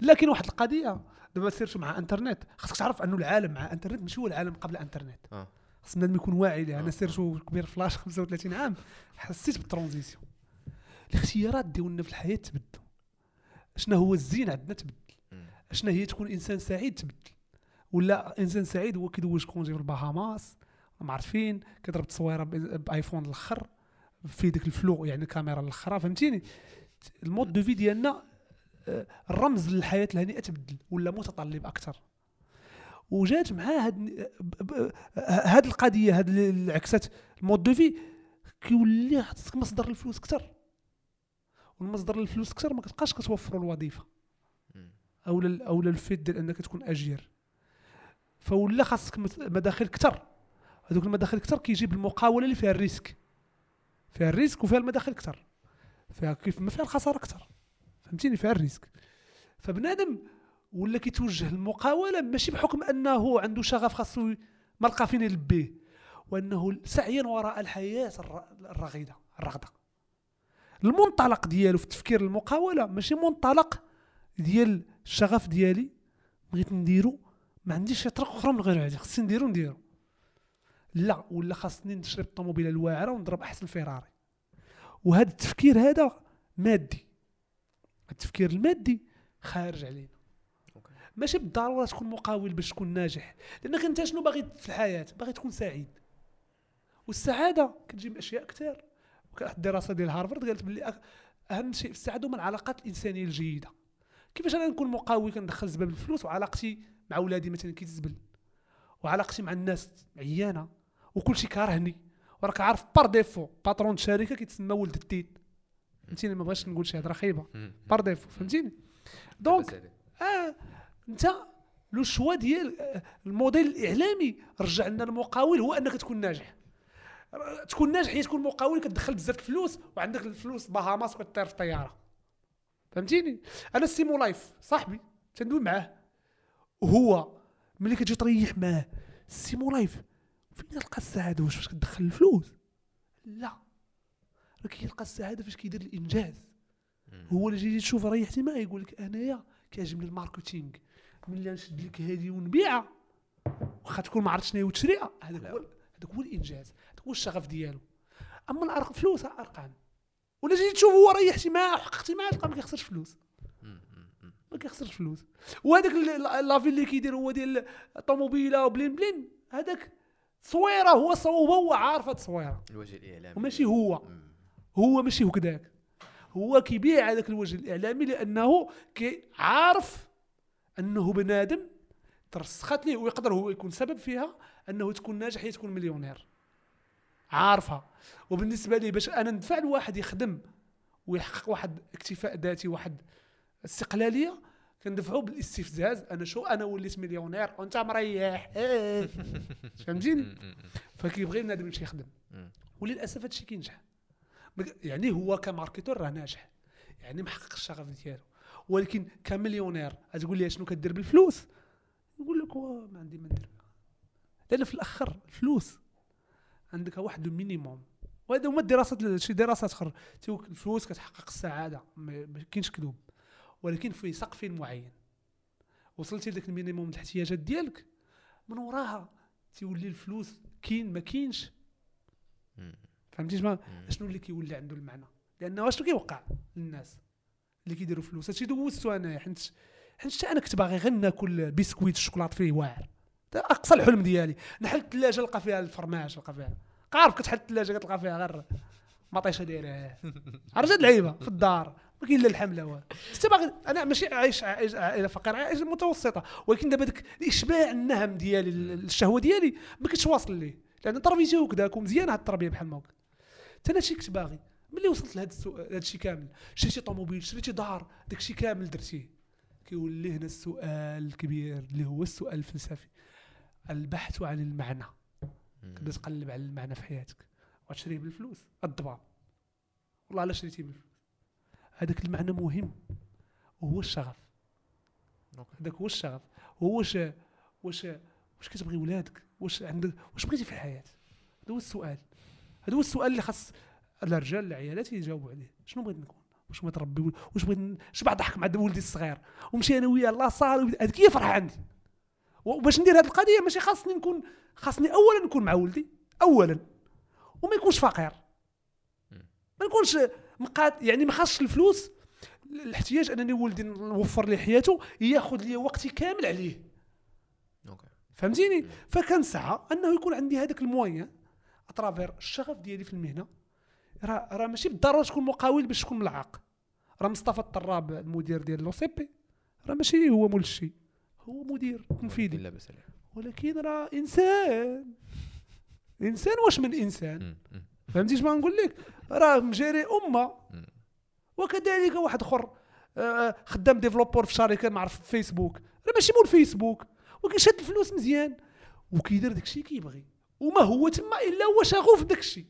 لكن واحد القضية دابا surtout مع انترنت خاصك تعرف انه العالم مع انترنت ماشي هو العالم قبل انترنت آه. خاص بنادم يكون واعي آه. أنا surtout كبير فلاش 35 عام حسيت بال transition الاختيارات ديالنا في الحياة تبدلوا شنو هو الزين عندنا تبدل. شنو هي تكون إنسان سعيد تبدل ولا إنسان سعيد هو كيدوج congé في البهاماس ما عرفت فين كيضرب تصويرة بآيفون الآخر في ديك الفلو يعني الكاميرا الاخرى فهمتيني ال mode de vie ديالنا آه، الرمز للحياة الهنيئه تبدل ولا متطلب أكثر. وجات مع هاد هاد القضية هاد العكسات. ال mode de vie كيولي خاصك مصدر الفلوس أكثر. والمصدر الفلوس أكثر ما كتبقاش كتوفر الوظيفة. مم. اولا اولا ال fait ديال أنك تكون أجير. فولا خاصك مداخل كثر هذوك المداخل كثر كيجيب المقاولة اللي فيها ال risque. فيها ال risque وفيها المداخل كثر فيها كيف ما فيها الخسارة كثر فهمتيني؟ فيها ال risque. فبنادم ولا كيتوجه للمقاولة ماشي بحكم أنه عنده شغف خاصو ما لقى فين يلبيه وأنه سعيا وراء الحياة الر- الرغيدة الرغدة. المنطلق ديالو في التفكير المقاولة ماشي منطلق ديال الشغف ديالي بغيت نديرو ما عنديش شي طرق أخرى من غير هذه خصني نديرو نديرو. لا ولا خاصني نشري الطوموبيله الواعرة ونضرب أحسن فيراري وهذا التفكير هذا مادي. التفكير المادي خارج علينا. ماشي بالضرورة تكون مقاول باش تكون ناجح. لأنك أنت شنو باغي في الحياة؟ باغي تكون سعيد. والسعادة كتجي من اشياء كثير واحد الدراسة ديال هارفارد قالت باللي أك- أهم شيء في السعادة هما العلاقات الإنسانية الجيدة. كيفاش أنا نكون مقاول كندخل زباب الفلوس وعلاقتي مع ولادي مثلا كيتزبل؟ وعلاقتي مع الناس عيانة؟ وكل شيء كارهني. وراك عارف par défaut patron الشركة كيتسمى ولد التيت فهمتيني؟ ما بغاش نقول شي هضرة خايبة. par défaut فهمتيني؟ donc. آه انت le choix ديال آه، الموديل الإعلامي رجع لنا المقاول هو أنك تكون ناجح. تكون ناجح هي تكون مقاول كتدخل بزاف الفلوس وعندك الفلوس بهاماس وكطير في الطياره فهمتيني؟ أنا Simo Life صاحبي تندوي معاه. وهو ملي كتجي تريح معاه Simo Life فين تلقى السعادة؟ واش فاش كتدخل الفلوس؟ لا. راه كيلقى السعادة فاش كيدير الإنجاز. هو اللي جيتي تشوف ريحتي معاه يقول لك أنايا كيعجبني ال marketing. ملي نشد لك هذه ونبيعها واخا تكون ما عرفتش شنو هي وتشريها. هذاك. هو هذاك هو الإنجاز. هذاك هو الشغف ديالو. أما الارقام فلوس أرقام. ولا جيتي تشوف هو ريحتي معاه وحققتي معاه تلقى ما كيخسرش فلوس. ما كيخسرش فلوس. وهذاك لافي اللي كيدير هو ديال الطوموبيله وبلين بلين هذاك تصويره هو صوبة هو عارف التصويره الوجه الإعلامي. وماشي هو. مم. هو ماشي هكذاك. هو كيبيع هذاك الوجه الإعلامي لأنه كي عارف انه بنادم ترسخت ليه ويقدر هو يكون سبب فيها أنه تكون ناجح هي تكون مليونير. عارفها. وبالنسبة لي باش أنا ندفع لواحد يخدم ويحقق واحد اكتفاء ذاتي واحد استقلالية كندفعو بالاستفزاز. أنا شو؟ أنا وليت مليونير وانت مريح. فهمتيني. فكيبغي النادم يمشي يخدم. وللأسف هادشي كينجح. يعني هو كماركتور راه ناجح. يعني محقق الشغف ديالو. ولكن كمليونير تقول لي شنو كدير بالفلوس؟ يقول لك ما عندي ما ندير. لأن في الأخر الفلوس عندك واحد ال minimum وهذا هما الدراسات شي دراسات أخرى الفلوس كتحقق السعادة ما كاينش كذوب. ولكن في سقف معين. وصلتي لذاك ال minimum الاحتياجات ديالك من وراها تيولي الفلوس كاين ما كاينش. فهمتي شنو. شنو اللي كيولي عنده المعنى؟ لأنه شنو كيوقع للناس اللي كيديروا فلوس؟ هادشي دوزتو أنايا حيت حيت حتى أنا كنت باغي غير ناكل بسكويت الشوكولات فيه واعر. أقصى الحلم ديالي. نحل الثلاجه نلقى فيها الفرماج نلقى فيها. عارف كتحل الثلاجه كتلقى فيها غير مطيشة دايرة. عرفت لعيبه في الدار. ما كاين لا لحم لا والو. حتى باغي أنا ماشي عايش عائلة فقيرة عايش متوسطة. ولكن دابا داك الاشباع النهم ديالي الشهوة ديالي ما كنتش واصل ليه. لأن تربيتي هكذاك ومزيانه هاد التربية بحال ما هكا. حتى أنا شي كنت باغي. ملي وصلت لهذا السؤال الشيء كامل شريتي طوموبيل شريتي دار داك الشيء كامل درتيه. كيولي هنا السؤال الكبير اللي هو السؤال الفلسفي. البحث عن المعنى. كنت تقلب على المعنى في حياتك وتشريه بالفلوس. الضباب. والله لا شريتيه بالفلوس؟ هذاك المعنى مهم. وهو الشغف. هذاك هو الشغف. هو واش واش واش كتبغي ولادك؟ واش عندك واش بغيتي في الحياة؟ هذا هو السؤال. هذا هو السؤال اللي خاص الرجال العيالات يجاوبوا عليه. شنو بغيت نكون واش بغيت نربي؟ واش بغيت ن- شبع ضحك مع ولدي الصغير؟ ومشي أنا وياه لاصال هذيك هي فرحه عندي. وباش ندير هذه القضية ماشي خاصني نكون خاصني اولا نكون مع ولدي اولا. وما يكونش فقير. ما نكونش مقاد يعني ما خاصش الفلوس الاحتياج أنني ولدي نوفر ليه حياته ياخذ لي وقتي كامل عليه. فهمتيني؟ فكنسعى أنه يكون عندي هذاك ال moyen à travers الشغف ديالي في المهنة. راه راه ماشي بالضرورة تكون مقاول باش تكون ملعق. راه مصطفى الطراب المدير ديال l'OCP راه ماشي هو مول الشي هو مدير تنفيذي. لا باس ولكن راه إنسان. إنسان واش من إنسان. فهمتي بغا نقول لك؟ راه مجاري أمة. وكذلك واحد آخر آه، خدام développeur في شركة ما عرف فيسبوك. راه ماشي مول فيسبوك. وكيشد الفلوس مزيان. وكيدير داكشي كيبغي. وما هو تما إلا هو شغوف بداكشي